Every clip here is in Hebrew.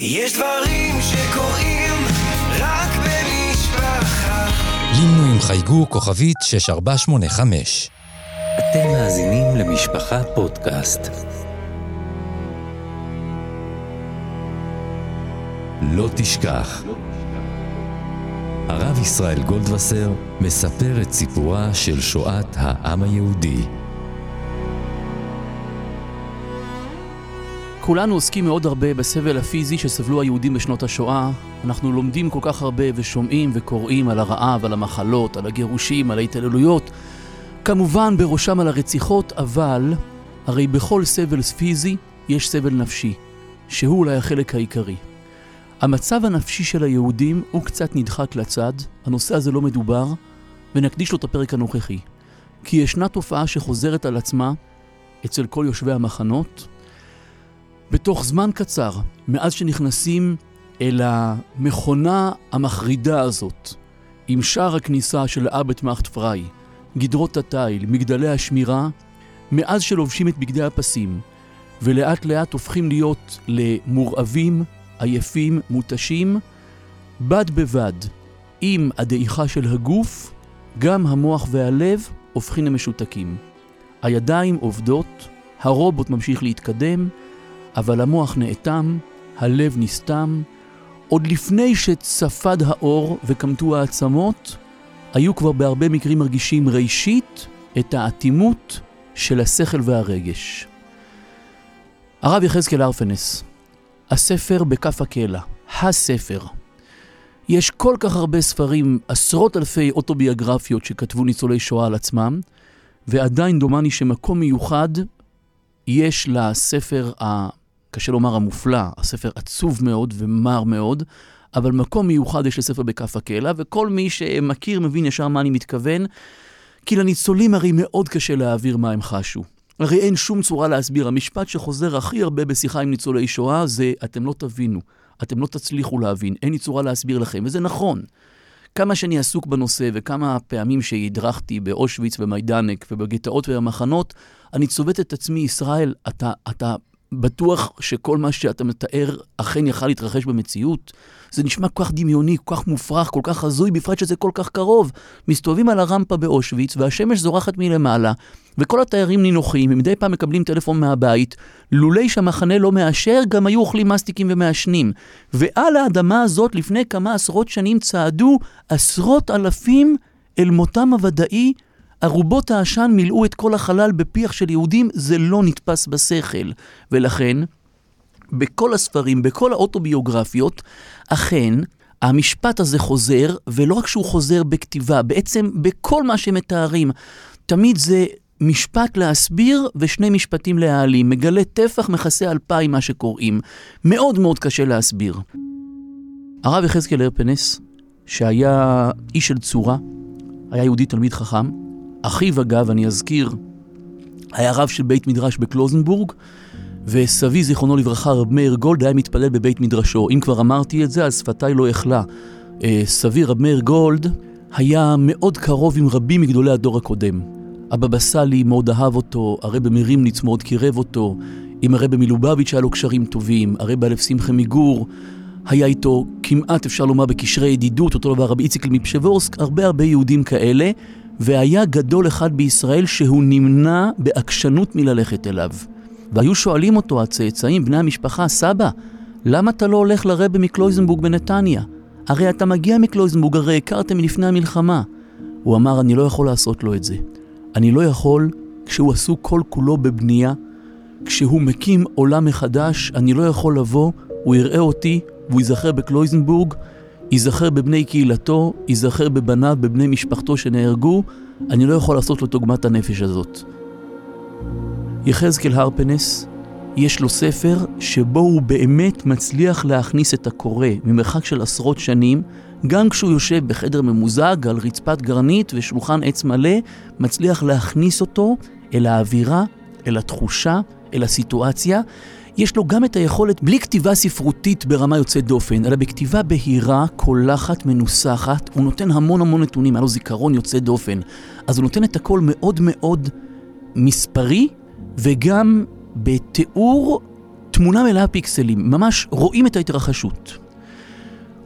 יש דברים שקורים רק במשפחה. לימנו עם חייגו כוכבית 6485. אתם מאזינים למשפחה פודקאסט. לא תשכח. הרב ישראל גולדווסר מספר את סיפורה של שואת העם היהודי. כולנו עוסקים מאוד הרבה בסבל הפיזי שסבלו היהודים בשנות השואה. אנחנו לומדים כל כך הרבה ושומעים וקוראים על הרעב, על המחלות, על הגירושים, על ההתעללויות. כמובן בראשם על הרציחות, אבל הרי בכל סבל פיזי יש סבל נפשי, שהוא אולי החלק העיקרי. המצב הנפשי של היהודים הוא קצת נדחק לצד, הנושא הזה לא מדובר, ונקדיש לו את הפרק הנוכחי. כי ישנה תופעה שחוזרת על עצמה אצל כל יושבי המחנות, בתוך זמן קצר, מאז שנכנסים אל המכונה המחרידה הזאת, עם שער הכניסה של אבט מאכט פריי, גדרות התיל, מגדלי השמירה, מאז שלובשים את בגדי הפסים, ולאט לאט הופכים להיות למורעבים, עייפים, מותשים, בד בבד עם הדעיכה של הגוף, גם המוח והלב הופכים למשותקים. הידיים עובדות, הרובוט ממשיך להתקדם, אבל המוח נאטם, הלב נסתם. עוד לפני שצפד האור וקמטו העצמות, היו כבר בהרבה מקרים מרגישים ראשית את האטימות של השכל והרגש. הרב יחזקאל ארפנס, הספר בכף הקלע, הספר. יש כל כך הרבה ספרים, עשרות אלפי אוטוביוגרפיות שכתבו ניצולי שואה על עצמם, ועדיין דומני שמקום מיוחד יש לספר ה... קשה לומר המופלא, הספר עצוב מאוד ומר מאוד, אבל מקום מיוחד יש לספר בכף הקלע, וכל מי שמכיר מבין ישר מה אני מתכוון, כי לניצולים הרי מאוד קשה להעביר מה הם חשו. הרי אין שום צורה להסביר. המשפט שחוזר הכי הרבה בשיחה עם ניצולי שואה זה, אתם לא תבינו, אתם לא תצליחו להבין, אין לי צורה להסביר לכם, וזה נכון. כמה שאני עסוק בנושא וכמה פעמים שהדרכתי באושוויץ ומיידנק ובגטאות ובמחנות, אני צובט את עצמי, ישראל, אתה, אתה בטוח שכל מה שאתה מתאר אכן יכל להתרחש במציאות? זה נשמע כל כך דמיוני, כל כך מופרך, כל כך הזוי, בפרט שזה כל כך קרוב. מסתובבים על הרמפה באושוויץ, והשמש זורחת מלמעלה, וכל התיירים נינוחים, ומדי פעם מקבלים טלפון מהבית. לולי שהמחנה לא מאשר, גם היו אוכלים מסטיקים ומעשנים. ועל האדמה הזאת, לפני כמה עשרות שנים, צעדו עשרות אלפים אל מותם הוודאי ארובות העשן מילאו את כל החלל בפיח של יהודים, זה לא נתפס בשכל. ולכן, בכל הספרים, בכל האוטוביוגרפיות, אכן, המשפט הזה חוזר, ולא רק שהוא חוזר בכתיבה, בעצם בכל מה שמתארים, תמיד זה משפט להסביר ושני משפטים להעלים. מגלה טפח, מכסה אלפיים מה שקוראים. מאוד מאוד קשה להסביר. הרב יחזקאל הרפנס, שהיה איש של צורה, היה יהודי תלמיד חכם, אחיו, אגב, אני אזכיר, היה רב של בית מדרש בקלוזנבורג, וסבי, זיכרונו לברכה, רב מאיר גולד, היה מתפלל בבית מדרשו. אם כבר אמרתי את זה, אז שפתיי לא אכלה. אה, סבי, רב מאיר גולד, היה מאוד קרוב עם רבים מגדולי הדור הקודם. הבבא סאלי מאוד אהב אותו, הרבי מרימניץ מאוד קירב אותו, עם הרבי מלובביץ' היה לו קשרים טובים, הרבי אלף שמחה מגור היה איתו כמעט, אפשר לומר, בקשרי ידידות, אותו דבר רבי איציק מפשבורסק, הרבה הרבה יהודים כאלה, והיה גדול אחד בישראל שהוא נמנע בעקשנות מללכת אליו. והיו שואלים אותו הצאצאים, בני המשפחה, סבא, למה אתה לא הולך לרבה מקלויזנבורג בנתניה? הרי אתה מגיע מקלויזנבורג, הרי הכרתם מלפני המלחמה. הוא אמר, אני לא יכול לעשות לו את זה. אני לא יכול, כשהוא עסוק כל כולו בבנייה, כשהוא מקים עולם מחדש, אני לא יכול לבוא, הוא יראה אותי, והוא ייזכר בקלויזנבורג, ייזכר בבני קהילתו, ייזכר בבניו, בבני משפחתו שנהרגו, אני לא יכול לעשות לו את עוגמת הנפש הזאת. יחזקאל הרפנס, יש לו ספר שבו הוא באמת מצליח להכניס את הקורא ממרחק של עשרות שנים, גם כשהוא יושב בחדר ממוזג על רצפת גרנית ושולחן עץ מלא, מצליח להכניס אותו אל האווירה, אל התחושה, אל הסיטואציה, יש לו גם את היכולת, בלי כתיבה ספרותית ברמה יוצאת דופן, אלא בכתיבה בהירה, קולחת, מנוסחת, הוא נותן המון המון נתונים, היה לו זיכרון יוצא דופן. אז הוא נותן את הכל מאוד מאוד מספרי, וגם בתיאור תמונה מלאה פיקסלים, ממש רואים את ההתרחשות.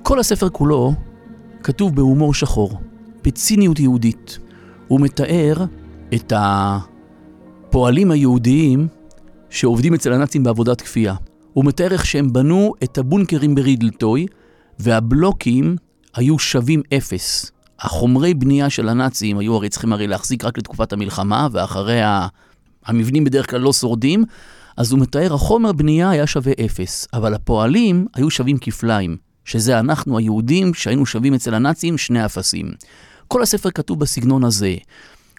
כל הספר כולו כתוב בהומור שחור, בציניות יהודית. הוא מתאר את הפועלים היהודיים שעובדים אצל הנאצים בעבודת כפייה. הוא מתאר איך שהם בנו את הבונקרים ברידלטוי, והבלוקים היו שווים אפס. החומרי בנייה של הנאצים היו הרי צריכים הרי להחזיק רק לתקופת המלחמה, ואחרי המבנים בדרך כלל לא שורדים, אז הוא מתאר, החומר בנייה היה שווה אפס, אבל הפועלים היו שווים כפליים, שזה אנחנו היהודים שהיינו שווים אצל הנאצים שני אפסים. כל הספר כתוב בסגנון הזה.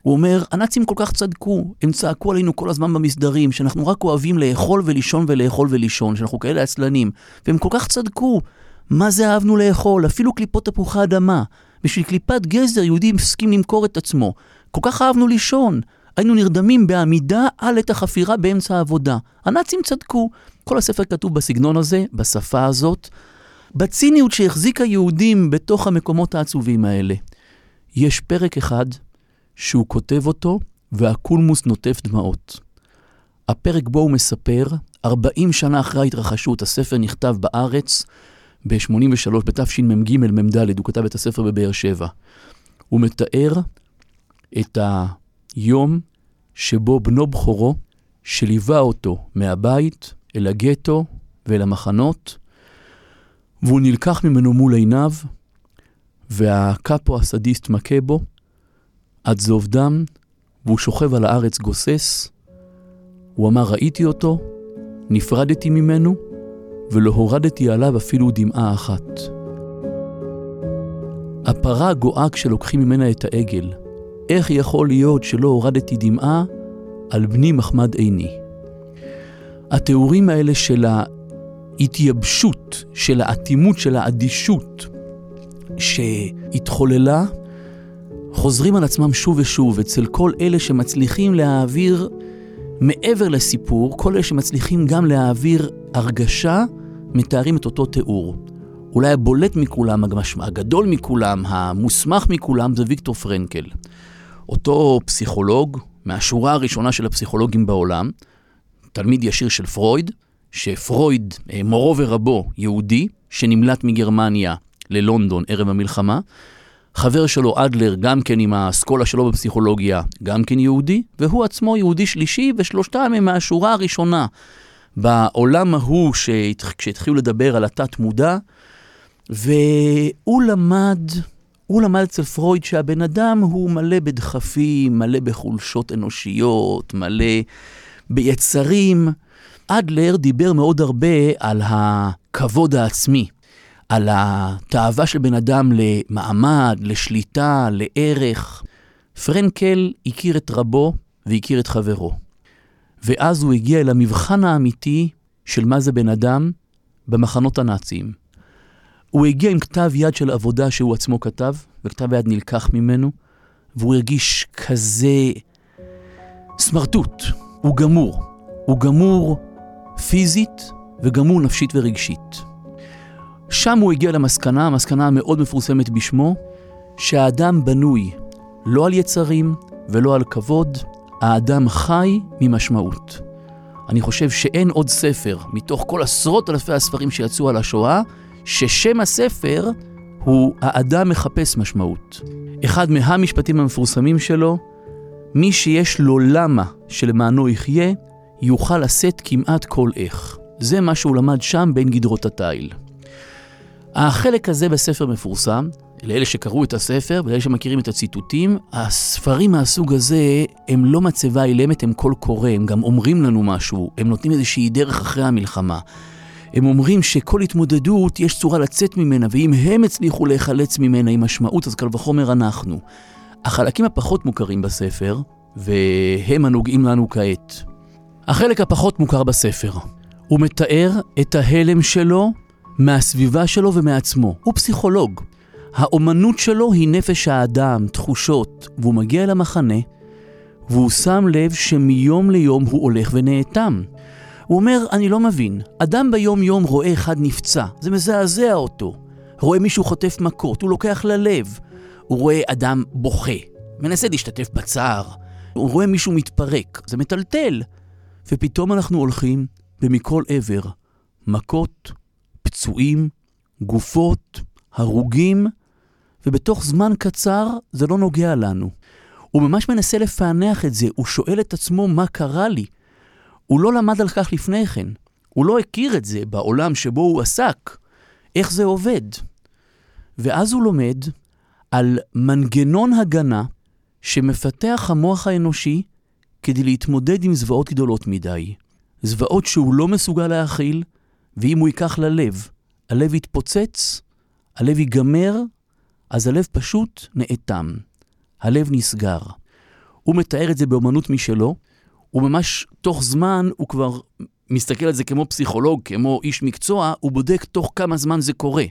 הוא אומר, הנאצים כל כך צדקו, הם צעקו עלינו כל הזמן במסדרים, שאנחנו רק אוהבים לאכול ולישון ולאכול ולישון, שאנחנו כאלה עצלנים, והם כל כך צדקו. מה זה אהבנו לאכול? אפילו קליפות תפוחי אדמה. בשביל קליפת גזר יהודי הסכים למכור את עצמו. כל כך אהבנו לישון. היינו נרדמים בעמידה על את החפירה באמצע העבודה. הנאצים צדקו. כל הספר כתוב בסגנון הזה, בשפה הזאת, בציניות שהחזיקה יהודים בתוך המקומות העצובים האלה. יש פרק אחד שהוא כותב אותו והקולמוס נוטף דמעות. הפרק בו הוא מספר, 40 שנה אחרי ההתרחשות, הספר נכתב בארץ ב-83, בתשמ"ג מ"ד, הוא כתב את הספר בבאר שבע. הוא מתאר את היום שבו בנו בכורו, שליווה אותו מהבית אל הגטו ואל המחנות, והוא נלקח ממנו מול עיניו, והקאפו הסדיסט מכה בו עד זוב דם, והוא שוכב על הארץ גוסס. הוא אמר, ראיתי אותו, נפרדתי ממנו, ולא הורדתי עליו אפילו דמעה אחת. הפרה גואה כשלוקחים ממנה את העגל. איך יכול להיות שלא הורדתי דמעה על בני מחמד עיני? התיאורים האלה של ההתייבשות, של האטימות, של האדישות שהתחוללה, חוזרים על עצמם שוב ושוב אצל כל אלה שמצליחים להעביר מעבר לסיפור, כל אלה שמצליחים גם להעביר הרגשה, מתארים את אותו תיאור. אולי הבולט מכולם, הגדול מכולם, המוסמך מכולם, זה ויקטור פרנקל. אותו פסיכולוג, מהשורה הראשונה של הפסיכולוגים בעולם, תלמיד ישיר של פרויד, שפרויד, אה, מורו ורבו, יהודי, שנמלט מגרמניה ללונדון ערב המלחמה. חבר שלו, אדלר, גם כן עם האסכולה שלו בפסיכולוגיה, גם כן יהודי, והוא עצמו יהודי שלישי, ושלושתם הם מהשורה הראשונה בעולם ההוא כשהתחילו לדבר על התת-מודע, והוא למד, הוא למד אצל פרויד שהבן אדם הוא מלא בדחפים, מלא בחולשות אנושיות, מלא ביצרים. אדלר דיבר מאוד הרבה על הכבוד העצמי, על התאווה של בן אדם למעמד, לשליטה, לערך. פרנקל הכיר את רבו והכיר את חברו. ואז הוא הגיע אל המבחן האמיתי של מה זה בן אדם במחנות הנאציים. הוא הגיע עם כתב יד של עבודה שהוא עצמו כתב, וכתב היד נלקח ממנו, והוא הרגיש כזה סמרטוט. הוא גמור. הוא גמור פיזית וגמור נפשית ורגשית. שם הוא הגיע למסקנה, המסקנה המאוד מפורסמת בשמו, שהאדם בנוי לא על יצרים ולא על כבוד, האדם חי ממשמעות. אני חושב שאין עוד ספר, מתוך כל עשרות אלפי הספרים שיצאו על השואה, ששם הספר הוא האדם מחפש משמעות. אחד מהמשפטים המפורסמים שלו, מי שיש לו למה שלמענו יחיה, יוכל לשאת כמעט כל איך. זה מה שהוא למד שם בין גדרות התיל. החלק הזה בספר מפורסם, לאלה שקראו את הספר ולאלה שמכירים את הציטוטים, הספרים מהסוג הזה הם לא מצבה אילמת, הם קול קורא, הם גם אומרים לנו משהו, הם נותנים איזושהי דרך אחרי המלחמה. הם אומרים שכל התמודדות יש צורה לצאת ממנה, ואם הם הצליחו להיחלץ ממנה עם משמעות, אז קל וחומר אנחנו. החלקים הפחות מוכרים בספר, והם הנוגעים לנו כעת. החלק הפחות מוכר בספר, הוא מתאר את ההלם שלו מהסביבה שלו ומעצמו. הוא פסיכולוג. האומנות שלו היא נפש האדם, תחושות, והוא מגיע אל המחנה, והוא שם לב שמיום ליום הוא הולך ונאטם. הוא אומר, אני לא מבין, אדם ביום-יום רואה אחד נפצע, זה מזעזע אותו. רואה מישהו חוטף מכות, הוא לוקח ללב. הוא רואה אדם בוכה, מנסה להשתתף בצער. הוא רואה מישהו מתפרק, זה מטלטל. ופתאום אנחנו הולכים ומכל עבר. מכות, פצועים, גופות, הרוגים, ובתוך זמן קצר זה לא נוגע לנו. הוא ממש מנסה לפענח את זה, הוא שואל את עצמו מה קרה לי. הוא לא למד על כך לפני כן, הוא לא הכיר את זה בעולם שבו הוא עסק, איך זה עובד. ואז הוא לומד על מנגנון הגנה שמפתח המוח האנושי כדי להתמודד עם זוועות גדולות מדי. זוועות שהוא לא מסוגל להכיל, ואם הוא ייקח ללב, הלב יתפוצץ, הלב ייגמר, אז הלב פשוט נאטם. הלב נסגר. הוא מתאר את זה באמנות משלו, וממש תוך זמן הוא כבר מסתכל על זה כמו פסיכולוג, כמו איש מקצוע, הוא בודק תוך כמה זמן זה קורה.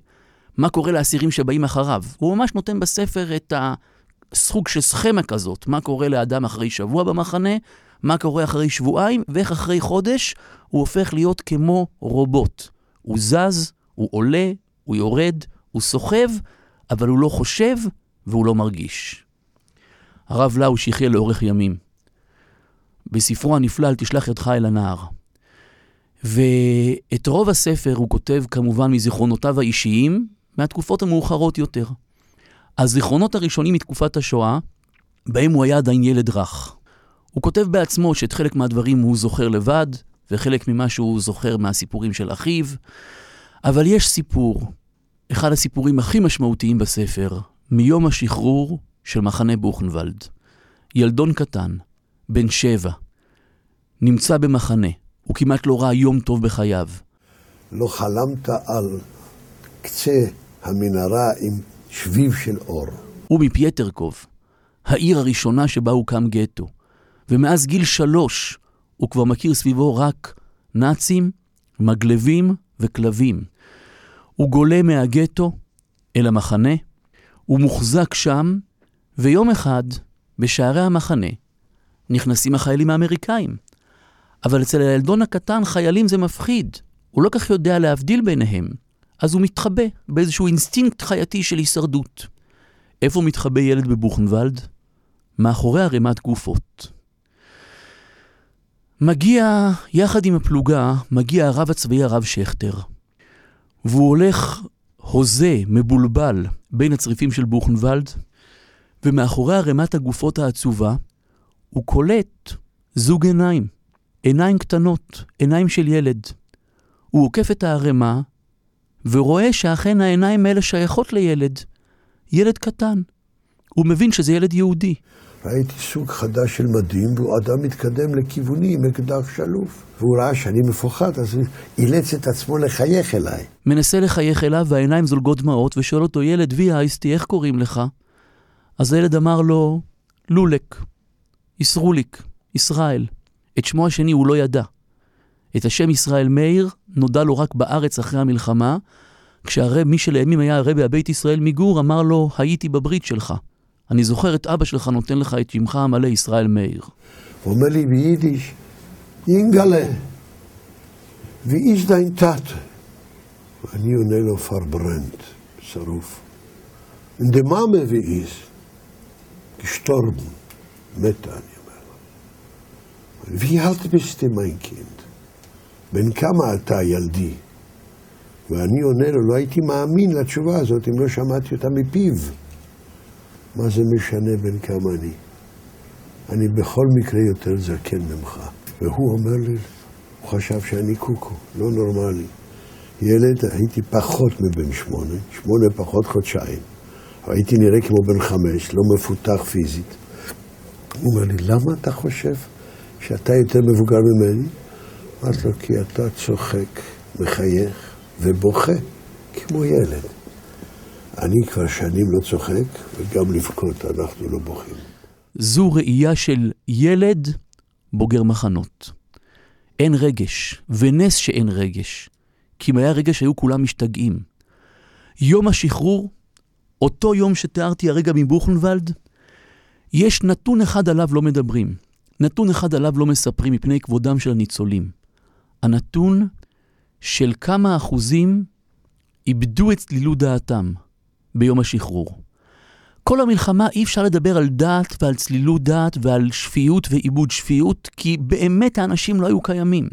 מה קורה לאסירים שבאים אחריו. הוא ממש נותן בספר את הסוג של סכמה כזאת, מה קורה לאדם אחרי שבוע במחנה, מה קורה אחרי שבועיים, ואיך אחרי חודש הוא הופך להיות כמו רובוט. הוא זז, הוא עולה, הוא יורד, הוא סוחב, אבל הוא לא חושב והוא לא מרגיש. הרב לאו שיחיה לאורך ימים. בספרו הנפלא "אל תשלח ידך אל הנער". ואת רוב הספר הוא כותב כמובן מזיכרונותיו האישיים, מהתקופות המאוחרות יותר. הזיכרונות הראשונים מתקופת השואה, בהם הוא היה עדיין ילד רך. הוא כותב בעצמו שאת חלק מהדברים הוא זוכר לבד, וחלק ממה שהוא זוכר מהסיפורים של אחיו, אבל יש סיפור, אחד הסיפורים הכי משמעותיים בספר, מיום השחרור של מחנה בוכנוולד. ילדון קטן, בן שבע, נמצא במחנה, הוא כמעט לא ראה יום טוב בחייו. לא חלמת על קצה המנהרה עם שביב של אור. הוא מפייטרקוב, העיר הראשונה שבה הוקם גטו, ומאז גיל שלוש הוא כבר מכיר סביבו רק נאצים, מגלבים וכלבים. הוא גולה מהגטו אל המחנה, הוא מוחזק שם, ויום אחד, בשערי המחנה, נכנסים החיילים האמריקאים. אבל אצל הילדון הקטן חיילים זה מפחיד, הוא לא כך יודע להבדיל ביניהם, אז הוא מתחבא באיזשהו אינסטינקט חייתי של הישרדות. איפה מתחבא ילד בבוכנוולד? מאחורי ערימת גופות. מגיע, יחד עם הפלוגה, מגיע הרב הצבאי הרב שכטר. והוא הולך הוזה, מבולבל, בין הצריפים של בוכנוולד, ומאחורי ערימת הגופות העצובה, הוא קולט זוג עיניים, עיניים קטנות, עיניים של ילד. הוא עוקף את הערימה, ורואה שאכן העיניים האלה שייכות לילד, ילד קטן. הוא מבין שזה ילד יהודי. ראיתי סוג חדש של מדים, והוא אדם מתקדם לכיווני עם אקדח שלוף. והוא ראה שאני מפוחד, אז הוא אילץ את עצמו לחייך אליי. מנסה לחייך אליו והעיניים זולגות דמעות, ושואל אותו, ילד וי אייסטי, איך קוראים לך? אז הילד אמר לו, לולק, ישרוליק, ישראל. את שמו השני הוא לא ידע. את השם ישראל מאיר נודע לו רק בארץ אחרי המלחמה, כשהרב, מי שלימים היה הרבי הבית ישראל מגור, אמר לו, הייתי בברית שלך. אני זוכר את אבא שלך נותן לך את שמך המלא ישראל מאיר. הוא אומר לי ביידיש, אינגלה, ואיש דיין טאט. ואני עונה לו פרברנט, שרוף. Wie ist, gestorben, מתה, אני אומר לו. wie alt Kind? בן כמה אתה, ילדי? ואני עונה לו, לא הייתי מאמין לתשובה הזאת אם לא שמעתי אותה מפיו. מה זה משנה בין כמה אני? אני בכל מקרה יותר זקן ממך. והוא אומר לי, הוא חשב שאני קוקו, לא נורמלי. ילד, הייתי פחות מבן שמונה, שמונה פחות חודשיים. הייתי נראה כמו בן חמש, לא מפותח פיזית. הוא אומר לי, למה אתה חושב שאתה יותר מבוגר ממני? אמרתי לו, כי אתה צוחק, מחייך ובוכה כמו ילד. אני כבר שנים לא צוחק, וגם לבכות אנחנו לא בוכים. זו ראייה של ילד בוגר מחנות. אין רגש, ונס שאין רגש. כי אם היה רגש היו כולם משתגעים. יום השחרור, אותו יום שתיארתי הרגע מבוכנוולד, יש נתון אחד עליו לא מדברים. נתון אחד עליו לא מספרים מפני כבודם של הניצולים. הנתון של כמה אחוזים איבדו את צלילות דעתם ביום השחרור. כל המלחמה אי אפשר לדבר על דעת ועל צלילות דעת ועל שפיות ועיבוד שפיות, כי באמת האנשים לא היו קיימים.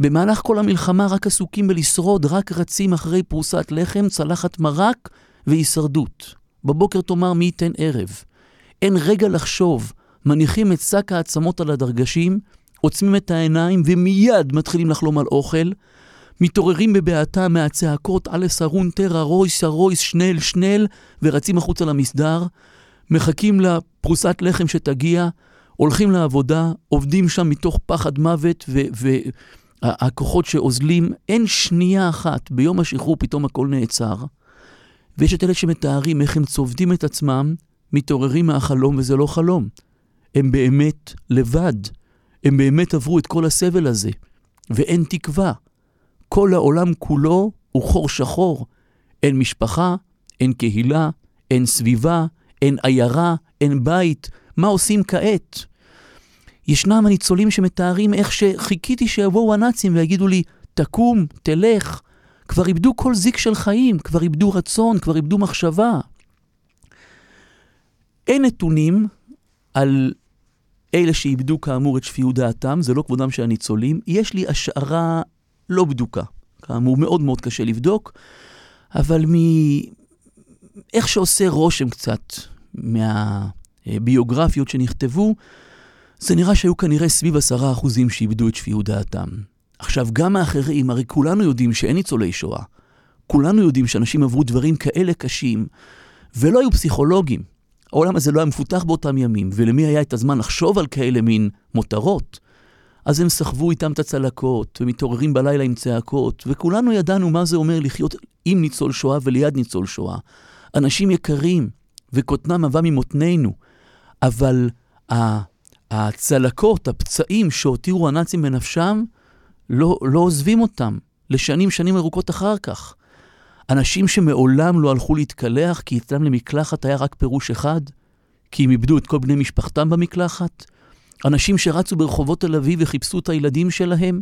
במהלך כל המלחמה רק עסוקים בלשרוד, רק רצים אחרי פרוסת לחם, צלחת מרק והישרדות. בבוקר תאמר מי ייתן ערב. אין רגע לחשוב, מניחים את שק העצמות על הדרגשים, עוצמים את העיניים ומיד מתחילים לחלום על אוכל, מתעוררים בבעתה מהצעקות אלה סרון תרא רויס רויס שנל שנל ורצים החוצה למסדר, מחכים לפרוסת לחם שתגיע, הולכים לעבודה, עובדים שם מתוך פחד מוות והכוחות שאוזלים, אין שנייה אחת, ביום השחרור פתאום הכל נעצר. ויש את אלה שמתארים איך הם צובדים את עצמם, מתעוררים מהחלום וזה לא חלום. הם באמת לבד. הם באמת עברו את כל הסבל הזה, ואין תקווה. כל העולם כולו הוא חור שחור. אין משפחה, אין קהילה, אין סביבה, אין עיירה, אין בית. מה עושים כעת? ישנם הניצולים שמתארים איך שחיכיתי שיבואו הנאצים ויגידו לי, תקום, תלך. כבר איבדו כל זיק של חיים, כבר איבדו רצון, כבר איבדו מחשבה. אין נתונים על אלה שאיבדו כאמור את שפיות דעתם, זה לא כבודם של הניצולים. יש לי השערה לא בדוקה. כאמור, מאוד מאוד קשה לבדוק, אבל מ... איך שעושה רושם קצת מהביוגרפיות שנכתבו, זה נראה שהיו כנראה סביב עשרה אחוזים שאיבדו את שפיות דעתם. עכשיו, גם האחרים, הרי כולנו יודעים שאין ניצולי שואה. כולנו יודעים שאנשים עברו דברים כאלה קשים, ולא היו פסיכולוגים. העולם הזה לא היה מפותח באותם ימים, ולמי היה את הזמן לחשוב על כאלה מין מותרות? אז הם סחבו איתם את הצלקות, ומתעוררים בלילה עם צעקות, וכולנו ידענו מה זה אומר לחיות עם ניצול שואה וליד ניצול שואה. אנשים יקרים, וקוטנם עבה ממותנינו, אבל הצלקות, הפצעים שהותירו הנאצים בנפשם, לא, לא עוזבים אותם לשנים, שנים ארוכות אחר כך. אנשים שמעולם לא הלכו להתקלח כי אצלם למקלחת היה רק פירוש אחד, כי הם איבדו את כל בני משפחתם במקלחת. אנשים שרצו ברחובות תל אביב וחיפשו את הילדים שלהם.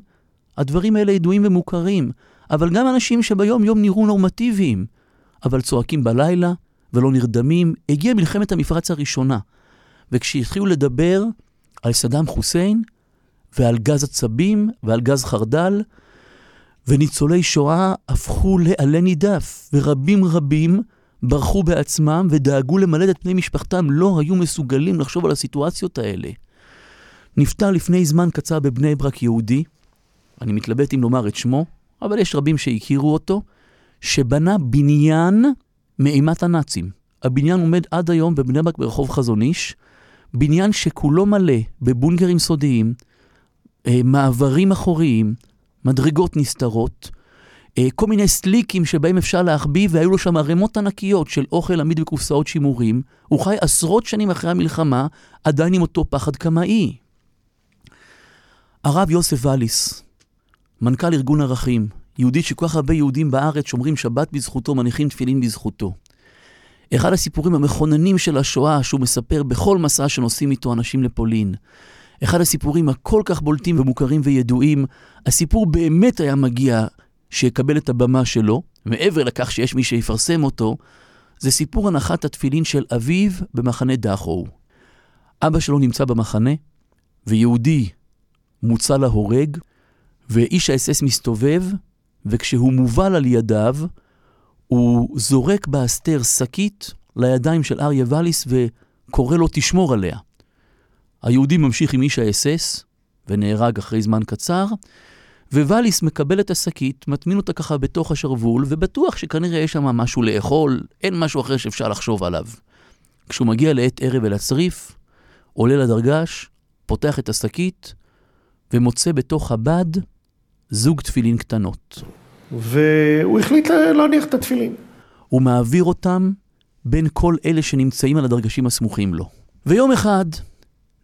הדברים האלה ידועים ומוכרים, אבל גם אנשים שביום יום נראו נורמטיביים, אבל צועקים בלילה ולא נרדמים. הגיעה מלחמת המפרץ הראשונה, וכשהתחילו לדבר על סדאם חוסיין ועל גז עצבים ועל גז חרדל, וניצולי שואה הפכו לעלה נידף, ורבים רבים ברחו בעצמם ודאגו למלט את בני משפחתם, לא היו מסוגלים לחשוב על הסיטואציות האלה. נפטר לפני זמן קצר בבני ברק יהודי, אני מתלבט אם לומר את שמו, אבל יש רבים שהכירו אותו, שבנה בניין מאימת הנאצים. הבניין עומד עד היום בבני ברק ברחוב חזון איש, בניין שכולו מלא בבונגרים סודיים, אה, מעברים אחוריים, מדרגות נסתרות, אה, כל מיני סליקים שבהם אפשר להחביא, והיו לו שם ערימות ענקיות של אוכל עמיד בקופסאות שימורים. הוא חי עשרות שנים אחרי המלחמה, עדיין עם אותו פחד קמאי. הרב יוסף ואליס, מנכ"ל ארגון ערכים, יהודי שכל כך הרבה יהודים בארץ שומרים שבת בזכותו, מניחים תפילין בזכותו. אחד הסיפורים המכוננים של השואה שהוא מספר בכל מסע שנוסעים איתו אנשים לפולין. אחד הסיפורים הכל כך בולטים ומוכרים וידועים, הסיפור באמת היה מגיע שיקבל את הבמה שלו, מעבר לכך שיש מי שיפרסם אותו, זה סיפור הנחת התפילין של אביו במחנה דחו. אבא שלו נמצא במחנה, ויהודי מוצא להורג, ואיש האס-אס מסתובב, וכשהוא מובל על ידיו, הוא זורק בהסתר שקית לידיים של אריה ואליס וקורא לו תשמור עליה. היהודי ממשיך עם איש האס-אס, ונהרג אחרי זמן קצר, וואליס מקבל את השקית, מטמין אותה ככה בתוך השרוול, ובטוח שכנראה יש שם משהו לאכול, אין משהו אחר שאפשר לחשוב עליו. כשהוא מגיע לעת ערב אל הצריף, עולה לדרגש, פותח את השקית, ומוצא בתוך הבד זוג תפילין קטנות. והוא החליט להניח את התפילין. הוא מעביר אותם בין כל אלה שנמצאים על הדרגשים הסמוכים לו. ויום אחד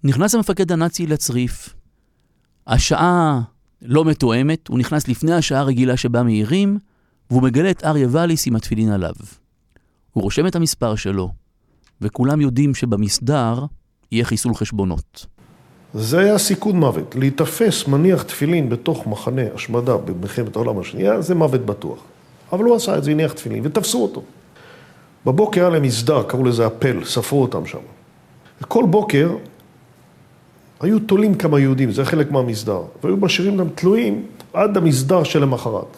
נכנס המפקד הנאצי לצריף, השעה לא מתואמת, הוא נכנס לפני השעה הרגילה שבה מהירים, והוא מגלה את אריה ואליס עם התפילין עליו. הוא רושם את המספר שלו, וכולם יודעים שבמסדר יהיה חיסול חשבונות. זה היה סיכון מוות. להיתפס מניח תפילין בתוך מחנה השמדה במלחמת העולם השנייה, זה מוות בטוח. אבל הוא עשה את זה, הניח תפילין, ותפסו אותו. בבוקר היה להם מסדר, קראו לזה אפל, ספרו אותם שם. וכל בוקר היו תולים כמה יהודים, זה חלק מהמסדר, והיו משאירים them תלויים עד המסדר שלמחרת.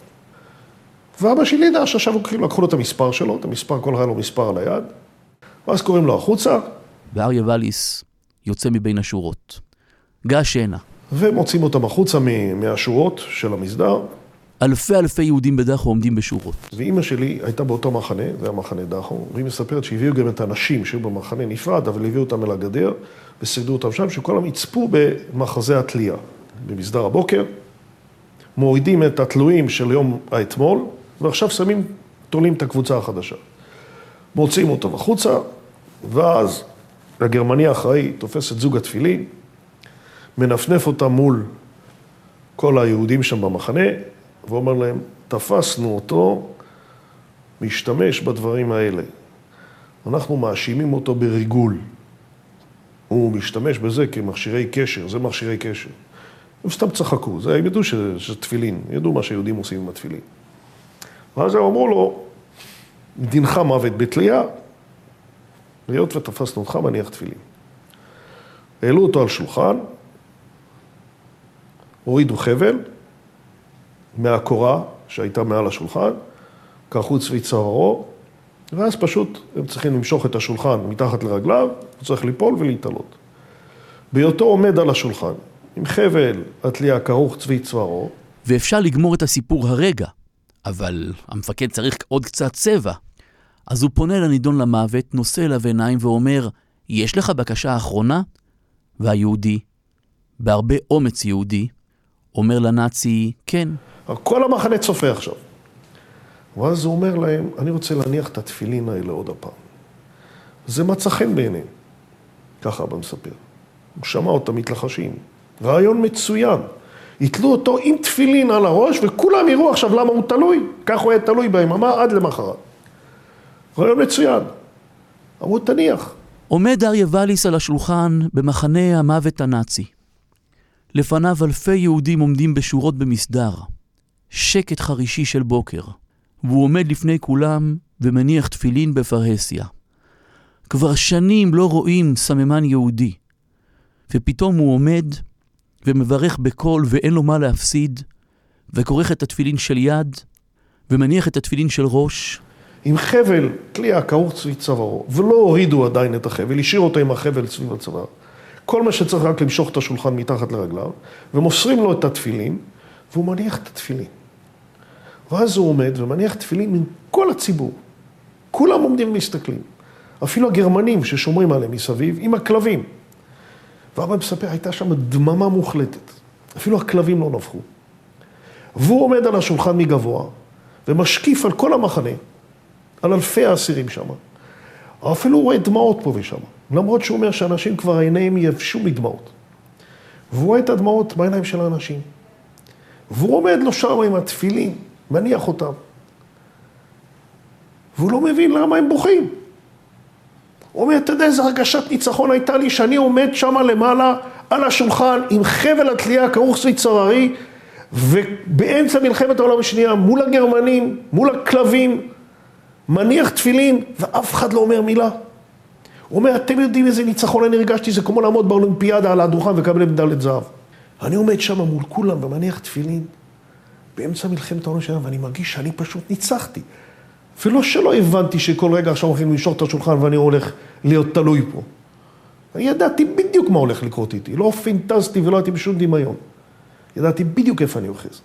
ואבא שלי ידע שעכשיו לקחו לו את המספר שלו, את המספר, כל אחד לו מספר על היד, ואז קוראים לו החוצה, ואריה ואליס יוצא מבין השורות. גש הנה. ומוצאים אותם החוצה מהשורות של המסדר, אלפי אלפי יהודים בדחו עומדים בשורות. ואימא שלי הייתה באותו מחנה, זה היה מחנה דחו, והיא מספרת שהביאו גם את הנשים שהיו במחנה נפרד, אבל הביאו אותם אל הגדר וסידרו אותם שם, שכולם יצפו במחזה התלייה. במסדר הבוקר, מורידים את התלויים של יום האתמול, ועכשיו שמים, תולים את הקבוצה החדשה. מוציאים אותם החוצה, ואז הגרמני האחראי תופס את זוג התפילין, מנפנף אותם מול כל היהודים שם במחנה, ואומר להם, תפסנו אותו, משתמש בדברים האלה. אנחנו מאשימים אותו בריגול. הוא משתמש בזה כמכשירי קשר, זה מכשירי קשר. הם סתם צחקו, זה, הם ידעו שזה, שזה תפילין, ידעו מה שיהודים עושים עם התפילין. ואז הם אמרו לו, דינך מוות בתלייה, היות ותפסנו אותך מניח תפילין. העלו אותו על שולחן, הורידו חבל מהקורה שהייתה מעל השולחן, קרחו צבי צווארו, ואז פשוט הם צריכים למשוך את השולחן מתחת לרגליו, הוא צריך ליפול ולהתעלות. בהיותו עומד על השולחן, עם חבל התלייה כרוך צבי צווארו, ואפשר לגמור את הסיפור הרגע, אבל המפקד צריך עוד קצת צבע. אז הוא פונה לנידון למוות, נושא אליו עיניים ואומר, יש לך בקשה אחרונה? והיהודי, בהרבה אומץ יהודי, אומר לנאצי, כן. כל המחנה צופה עכשיו. ואז הוא אומר להם, אני רוצה להניח את התפילין האלה עוד הפעם. זה מצא חן בעיניהם. ככה אבא מספר. הוא שמע אותם מתלחשים. רעיון מצוין. יתלו אותו עם תפילין על הראש, וכולם יראו עכשיו למה הוא תלוי. כך הוא היה תלוי ביממה עד למחרת. רעיון מצוין. אמרו, תניח. עומד אריה ואליס על השולחן במחנה המוות הנאצי. לפניו אלפי יהודים עומדים בשורות במסדר. שקט חרישי של בוקר. והוא עומד לפני כולם ומניח תפילין בפרהסיה. כבר שנים לא רואים סממן יהודי. ופתאום הוא עומד ומברך בקול ואין לו מה להפסיד, וכורך את התפילין של יד, ומניח את התפילין של ראש, עם חבל תלייה כרוך סביב צווארו, ולא הורידו עדיין את החבל, השאירו אותו עם החבל סביב הצוואר. כל מה שצריך רק למשוך את השולחן מתחת לרגליו, ומוסרים לו את התפילין, והוא מניח את התפילין. ואז הוא עומד ומניח תפילין עם כל הציבור. כולם עומדים ומסתכלים. אפילו הגרמנים ששומרים עליהם מסביב, עם הכלבים. ואבא מספר, הייתה שם דממה מוחלטת. אפילו הכלבים לא נבחו. והוא עומד על השולחן מגבוה, ומשקיף על כל המחנה, על אלפי האסירים שם. אפילו הוא רואה דמעות פה ושם, למרות שהוא אומר שאנשים כבר עיניהם יבשו מדמעות. והוא רואה את הדמעות בעיניים של האנשים. והוא עומד לו שם עם התפילין, מניח אותם. והוא לא מבין למה הם בוכים. הוא אומר, אתה יודע איזה הרגשת ניצחון הייתה לי שאני עומד שם למעלה על השולחן עם חבל התלייה כרוך סביב צררי ובאמצע מלחמת העולם השנייה מול הגרמנים, מול הכלבים, מניח תפילין ואף אחד לא אומר מילה. הוא אומר, אתם יודעים איזה ניצחון אני הרגשתי, זה כמו לעמוד באולימפיאדה על הדוכן ולקבל מדליית זהב. אני עומד שם מול כולם ומניח תפילין באמצע מלחמת העולם השנייה ואני מרגיש שאני פשוט ניצחתי. ולא שלא הבנתי שכל רגע עכשיו הולכים למשוך את השולחן ואני הולך להיות תלוי פה. אני ידעתי בדיוק מה הולך לקרות איתי, לא פינטזתי ולא הייתי בשום דמיון. ידעתי בדיוק איפה אני אוחז.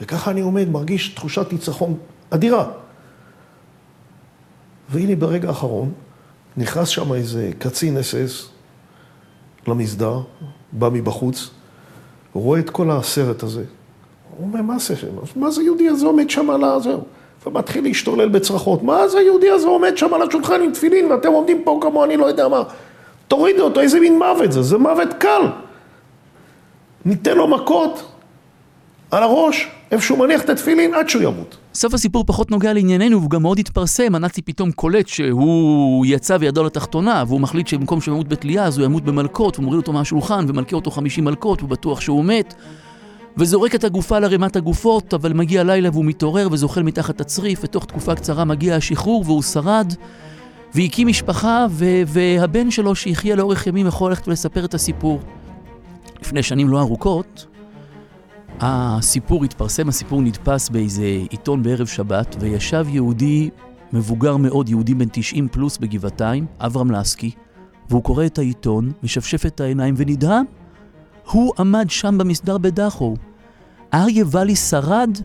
וככה אני עומד, מרגיש תחושת ניצחון אדירה. והנה ברגע האחרון, נכנס שם איזה קצין אס-אס למסדר, בא מבחוץ, רואה את כל הסרט הזה. הוא אומר, מה זה, מה זה יהודי הזה עומד שם על הזהו? ומתחיל להשתולל בצרחות. מה זה היהודי הזה עומד שם על השולחן עם תפילין ואתם עומדים פה כמו אני לא יודע מה. תורידו אותו, איזה מין מוות זה? זה מוות קל. ניתן לו מכות על הראש, איפה שהוא מניח את התפילין עד שהוא ימות. סוף הסיפור פחות נוגע לענייננו, והוא גם מאוד התפרסם, הנאצי פתאום קולט שהוא יצא וירדו לתחתונה, והוא מחליט שבמקום שהוא ימות בתלייה, אז הוא ימות במלקות, ומוריד אותו מהשולחן, ומלקה אותו 50 מלקות, הוא בטוח שהוא מת. וזורק את הגופה לרמת הגופות, אבל מגיע לילה והוא מתעורר וזוחל מתחת הצריף, ותוך תקופה קצרה מגיע השחרור והוא שרד, והקים משפחה, ו- והבן שלו שיחיה לאורך ימים יכול ללכת ולספר את הסיפור. לפני שנים לא ארוכות, הסיפור התפרסם, הסיפור נדפס באיזה עיתון בערב שבת, וישב יהודי מבוגר מאוד, יהודי בן 90 פלוס בגבעתיים, אברהם לסקי, והוא קורא את העיתון, משפשף את העיניים ונדהם. הוא עמד שם במסדר בדחו. אריה ואלי שרד?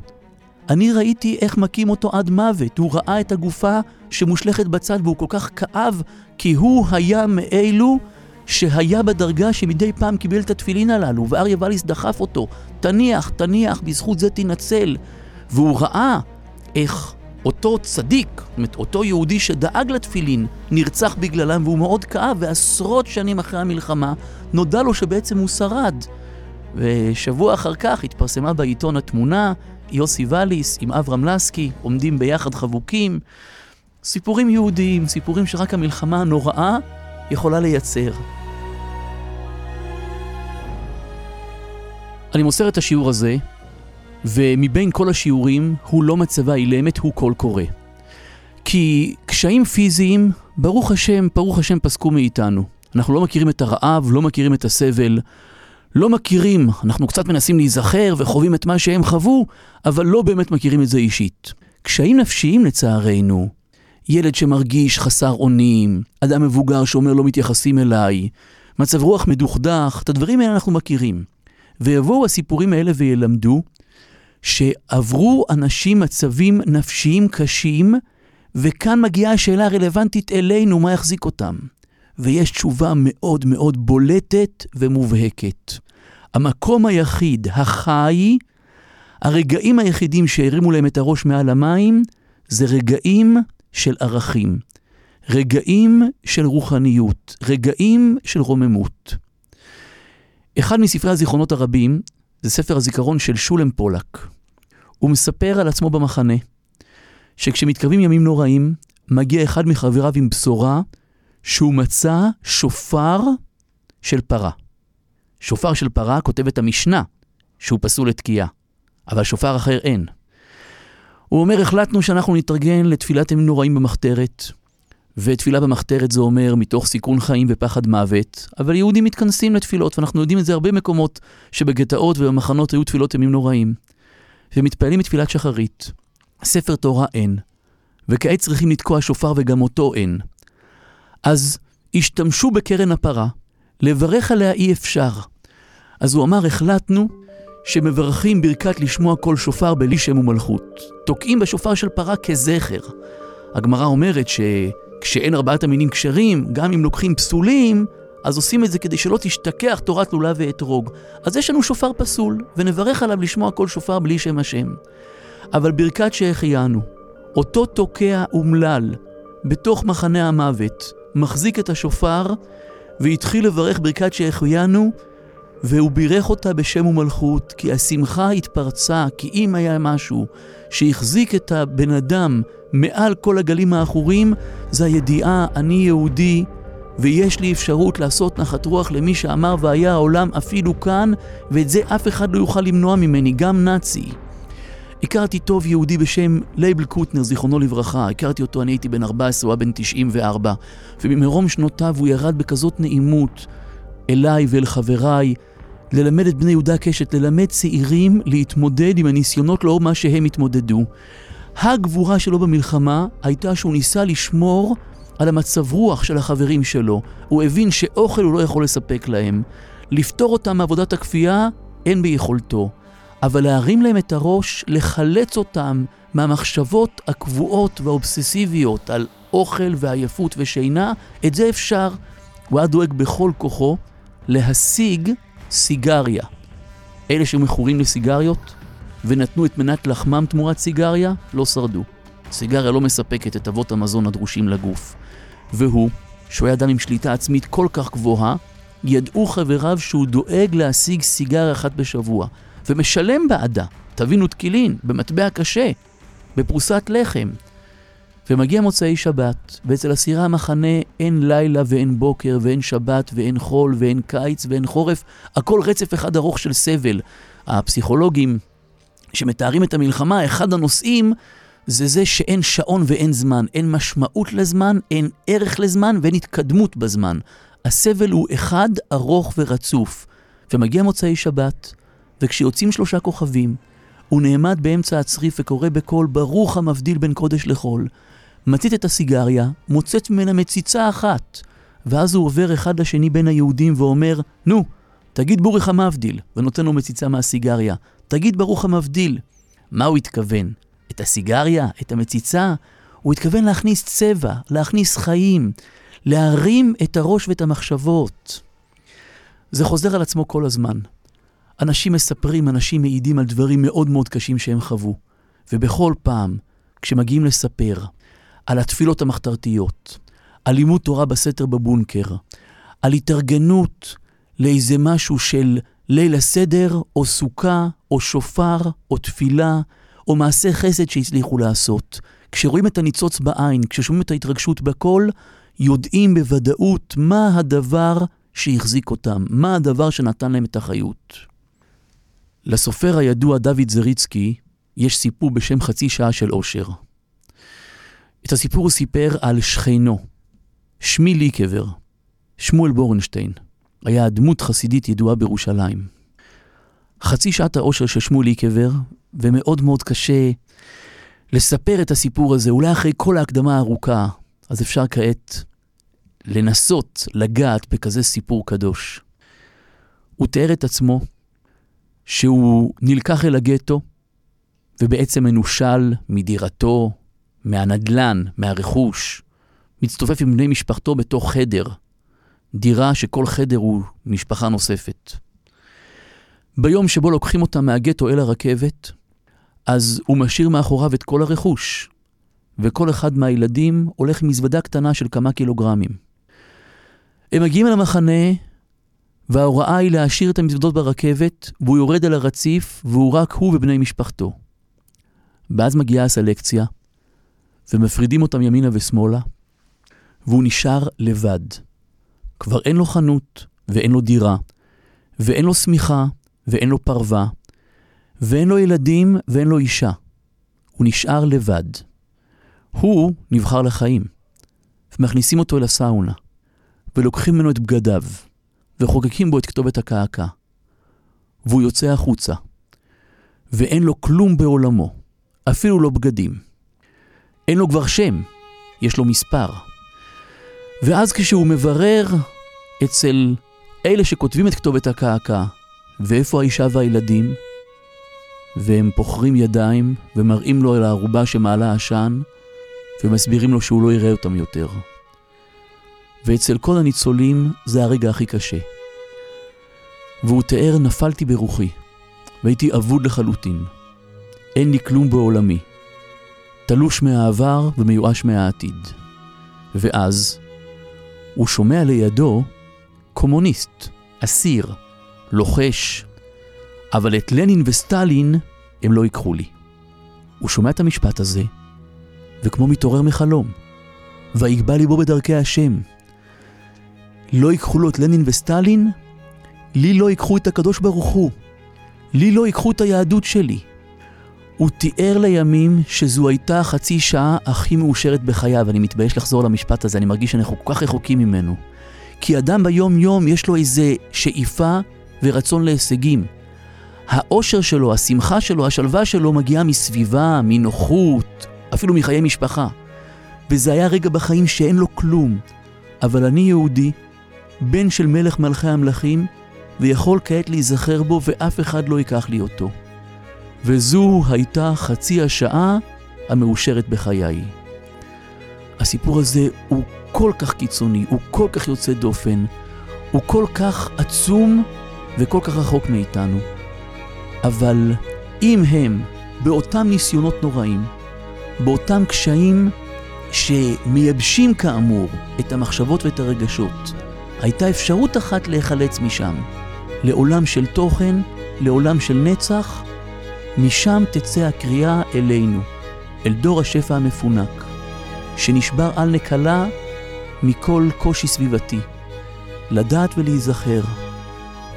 אני ראיתי איך מכים אותו עד מוות. הוא ראה את הגופה שמושלכת בצד והוא כל כך כאב, כי הוא היה מאלו שהיה בדרגה שמדי פעם קיבל את התפילין הללו, ואריה ואליס דחף אותו, תניח, תניח, בזכות זה תנצל. והוא ראה איך אותו צדיק, זאת אומרת, אותו יהודי שדאג לתפילין, נרצח בגללם והוא מאוד כאב, ועשרות שנים אחרי המלחמה נודע לו שבעצם הוא שרד. ושבוע אחר כך התפרסמה בעיתון התמונה, יוסי ואליס עם אברהם לסקי, עומדים ביחד חבוקים. סיפורים יהודיים, סיפורים שרק המלחמה הנוראה יכולה לייצר. אני מוסר את השיעור הזה, ומבין כל השיעורים הוא לא מצבה אילמת, הוא קול קורא. כי קשיים פיזיים, ברוך השם, ברוך השם פסקו מאיתנו. אנחנו לא מכירים את הרעב, לא מכירים את הסבל, לא מכירים, אנחנו קצת מנסים להיזכר וחווים את מה שהם חוו, אבל לא באמת מכירים את זה אישית. קשיים נפשיים לצערנו, ילד שמרגיש חסר אונים, אדם מבוגר שאומר לא מתייחסים אליי, מצב רוח מדוכדך, את הדברים האלה אנחנו מכירים. ויבואו הסיפורים האלה וילמדו שעברו אנשים מצבים נפשיים קשים, וכאן מגיעה השאלה הרלוונטית אלינו, מה יחזיק אותם. ויש תשובה מאוד מאוד בולטת ומובהקת. המקום היחיד, החי, הרגעים היחידים שהרימו להם את הראש מעל המים, זה רגעים של ערכים. רגעים של רוחניות, רגעים של רוממות. אחד מספרי הזיכרונות הרבים זה ספר הזיכרון של שולם פולק. הוא מספר על עצמו במחנה, שכשמתקרבים ימים נוראים, מגיע אחד מחבריו עם בשורה שהוא מצא שופר של פרה. שופר של פרה כותב את המשנה שהוא פסול לתקיעה, אבל שופר אחר אין. הוא אומר, החלטנו שאנחנו נתארגן לתפילת ימים נוראים במחתרת, ותפילה במחתרת זה אומר מתוך סיכון חיים ופחד מוות, אבל יהודים מתכנסים לתפילות, ואנחנו יודעים את זה הרבה מקומות שבגטאות ובמחנות היו תפילות ימים נוראים. ומתפעלים מתפילת שחרית. ספר תורה אין, וכעת צריכים לתקוע שופר וגם אותו אין. אז השתמשו בקרן הפרה, לברך עליה אי אפשר. אז הוא אמר, החלטנו שמברכים ברכת לשמוע קול שופר בלי שם ומלכות. תוקעים בשופר של פרה כזכר. הגמרא אומרת שכשאין ארבעת המינים כשרים, גם אם לוקחים פסולים, אז עושים את זה כדי שלא תשתכח תורת לולב ואתרוג. אז יש לנו שופר פסול, ונברך עליו לשמוע קול שופר בלי שם השם. אבל ברכת שהחיינו, אותו תוקע אומלל בתוך מחנה המוות, מחזיק את השופר, והתחיל לברך ברכת שהחיינו, והוא בירך אותה בשם ומלכות, כי השמחה התפרצה, כי אם היה משהו שהחזיק את הבן אדם מעל כל הגלים העכורים, זה הידיעה, אני יהודי, ויש לי אפשרות לעשות נחת רוח למי שאמר והיה העולם אפילו כאן, ואת זה אף אחד לא יוכל למנוע ממני, גם נאצי. הכרתי טוב יהודי בשם לייבל קוטנר, זיכרונו לברכה. הכרתי אותו, אני הייתי בן 14, הוא היה בן 94. וממרום שנותיו הוא ירד בכזאת נעימות אליי ואל חבריי, ללמד את בני יהודה קשת, ללמד צעירים להתמודד עם הניסיונות לאור מה שהם התמודדו. הגבורה שלו במלחמה הייתה שהוא ניסה לשמור על המצב רוח של החברים שלו. הוא הבין שאוכל הוא לא יכול לספק להם. לפתור אותם מעבודת הכפייה אין ביכולתו. אבל להרים להם את הראש, לחלץ אותם מהמחשבות הקבועות והאובססיביות על אוכל ועייפות ושינה, את זה אפשר. הוא היה דואג בכל כוחו להשיג סיגריה. אלה שמכורים לסיגריות ונתנו את מנת לחמם תמורת סיגריה, לא שרדו. סיגריה לא מספקת את אבות המזון הדרושים לגוף. והוא, שהוא היה אדם עם שליטה עצמית כל כך גבוהה, ידעו חבריו שהוא דואג להשיג סיגריה אחת בשבוע. ומשלם בעדה, תבינו תקילין, במטבע קשה, בפרוסת לחם. ומגיע מוצאי שבת, ואצל אסירי המחנה אין לילה ואין בוקר ואין שבת ואין חול ואין קיץ ואין חורף, הכל רצף אחד ארוך של סבל. הפסיכולוגים שמתארים את המלחמה, אחד הנושאים זה זה שאין שעון ואין זמן, אין משמעות לזמן, אין ערך לזמן ואין התקדמות בזמן. הסבל הוא אחד ארוך ורצוף. ומגיע מוצאי שבת, וכשיוצאים שלושה כוכבים, הוא נעמד באמצע הצריף וקורא בקול ברוך המבדיל בין קודש לחול. מצית את הסיגריה, מוצאת ממנה מציצה אחת, ואז הוא עובר אחד לשני בין היהודים ואומר, נו, תגיד בורך המבדיל, ונותן לו מציצה מהסיגריה. תגיד ברוך המבדיל. מה הוא התכוון? את הסיגריה? את המציצה? הוא התכוון להכניס צבע, להכניס חיים, להרים את הראש ואת המחשבות. זה חוזר על עצמו כל הזמן. אנשים מספרים, אנשים מעידים על דברים מאוד מאוד קשים שהם חוו. ובכל פעם, כשמגיעים לספר על התפילות המחתרתיות, על לימוד תורה בסתר בבונקר, על התארגנות לאיזה משהו של ליל הסדר, או סוכה, או שופר, או תפילה, או מעשה חסד שהצליחו לעשות. כשרואים את הניצוץ בעין, כששומעים את ההתרגשות בקול, יודעים בוודאות מה הדבר שהחזיק אותם, מה הדבר שנתן להם את החיות. לסופר הידוע דוד זריצקי יש סיפור בשם חצי שעה של אושר. את הסיפור הוא סיפר על שכנו, שמי ליקבר, שמואל בורנשטיין, היה דמות חסידית ידועה בירושלים. חצי שעת האושר של שמואל ליקבר, ומאוד מאוד קשה לספר את הסיפור הזה, אולי אחרי כל ההקדמה הארוכה, אז אפשר כעת לנסות לגעת בכזה סיפור קדוש. הוא תיאר את עצמו שהוא נלקח אל הגטו, ובעצם מנושל מדירתו, מהנדלן, מהרכוש, מצטופף עם בני משפחתו בתוך חדר, דירה שכל חדר הוא משפחה נוספת. ביום שבו לוקחים אותם מהגטו אל הרכבת, אז הוא משאיר מאחוריו את כל הרכוש, וכל אחד מהילדים הולך עם מזוודה קטנה של כמה קילוגרמים. הם מגיעים אל המחנה, וההוראה היא להשאיר את המזוודות ברכבת, והוא יורד על הרציף, והוא רק הוא ובני משפחתו. ואז מגיעה הסלקציה, ומפרידים אותם ימינה ושמאלה, והוא נשאר לבד. כבר אין לו חנות, ואין לו דירה, ואין לו שמיכה, ואין לו פרווה, ואין לו ילדים, ואין לו אישה. הוא נשאר לבד. הוא נבחר לחיים, ומכניסים אותו אל הסאונה, ולוקחים ממנו את בגדיו, וחוקקים בו את כתובת הקעקע. והוא יוצא החוצה, ואין לו כלום בעולמו, אפילו לא בגדים. אין לו כבר שם, יש לו מספר. ואז כשהוא מברר אצל אלה שכותבים את כתובת הקעקע, ואיפה האישה והילדים, והם פוחרים ידיים ומראים לו אל הערובה שמעלה עשן, ומסבירים לו שהוא לא יראה אותם יותר. ואצל כל הניצולים זה הרגע הכי קשה. והוא תיאר, נפלתי ברוחי, והייתי אבוד לחלוטין. אין לי כלום בעולמי. תלוש מהעבר ומיואש מהעתיד. ואז הוא שומע לידו קומוניסט, אסיר, לוחש, אבל את לנין וסטלין הם לא ייקחו לי. הוא שומע את המשפט הזה, וכמו מתעורר מחלום, ויגבה ליבו בדרכי השם. לא ייקחו לו את לנין וסטלין, לי לא ייקחו את הקדוש ברוך הוא. לי לא ייקחו את היהדות שלי. הוא תיאר לימים שזו הייתה החצי שעה הכי מאושרת בחייו. אני מתבייש לחזור למשפט הזה, אני מרגיש שאנחנו כל כך רחוקים ממנו. כי אדם ביום-יום יש לו איזה שאיפה ורצון להישגים. האושר שלו, השמחה שלו, השלווה שלו מגיעה מסביבה, מנוחות, אפילו מחיי משפחה. וזה היה רגע בחיים שאין לו כלום. אבל אני יהודי, בן של מלך מלכי המלכים, ויכול כעת להיזכר בו ואף אחד לא ייקח לי אותו. וזו הייתה חצי השעה המאושרת בחיי. הסיפור הזה הוא כל כך קיצוני, הוא כל כך יוצא דופן, הוא כל כך עצום וכל כך רחוק מאיתנו. אבל אם הם, באותם ניסיונות נוראים, באותם קשיים שמייבשים כאמור את המחשבות ואת הרגשות, הייתה אפשרות אחת להיחלץ משם, לעולם של תוכן, לעולם של נצח, משם תצא הקריאה אלינו, אל דור השפע המפונק, שנשבר על נקלה מכל קושי סביבתי, לדעת ולהיזכר,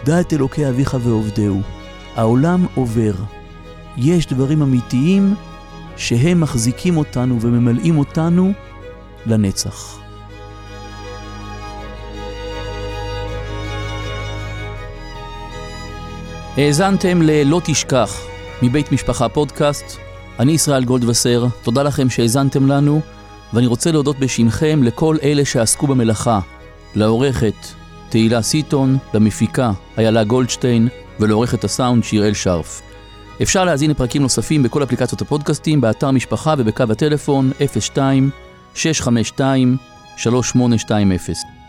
דע את אלוקי אביך ועובדהו, העולם עובר, יש דברים אמיתיים שהם מחזיקים אותנו וממלאים אותנו לנצח. האזנתם ל"לא תשכח" מבית משפחה פודקאסט. אני ישראל גולדווסר, תודה לכם שהאזנתם לנו, ואני רוצה להודות בשמכם לכל אלה שעסקו במלאכה, לעורכת תהילה סיטון, למפיקה איילה גולדשטיין ולעורכת הסאונד שיראל שרף. אפשר להזין לפרקים נוספים בכל אפליקציות הפודקאסטים, באתר משפחה ובקו הטלפון 02 652 3820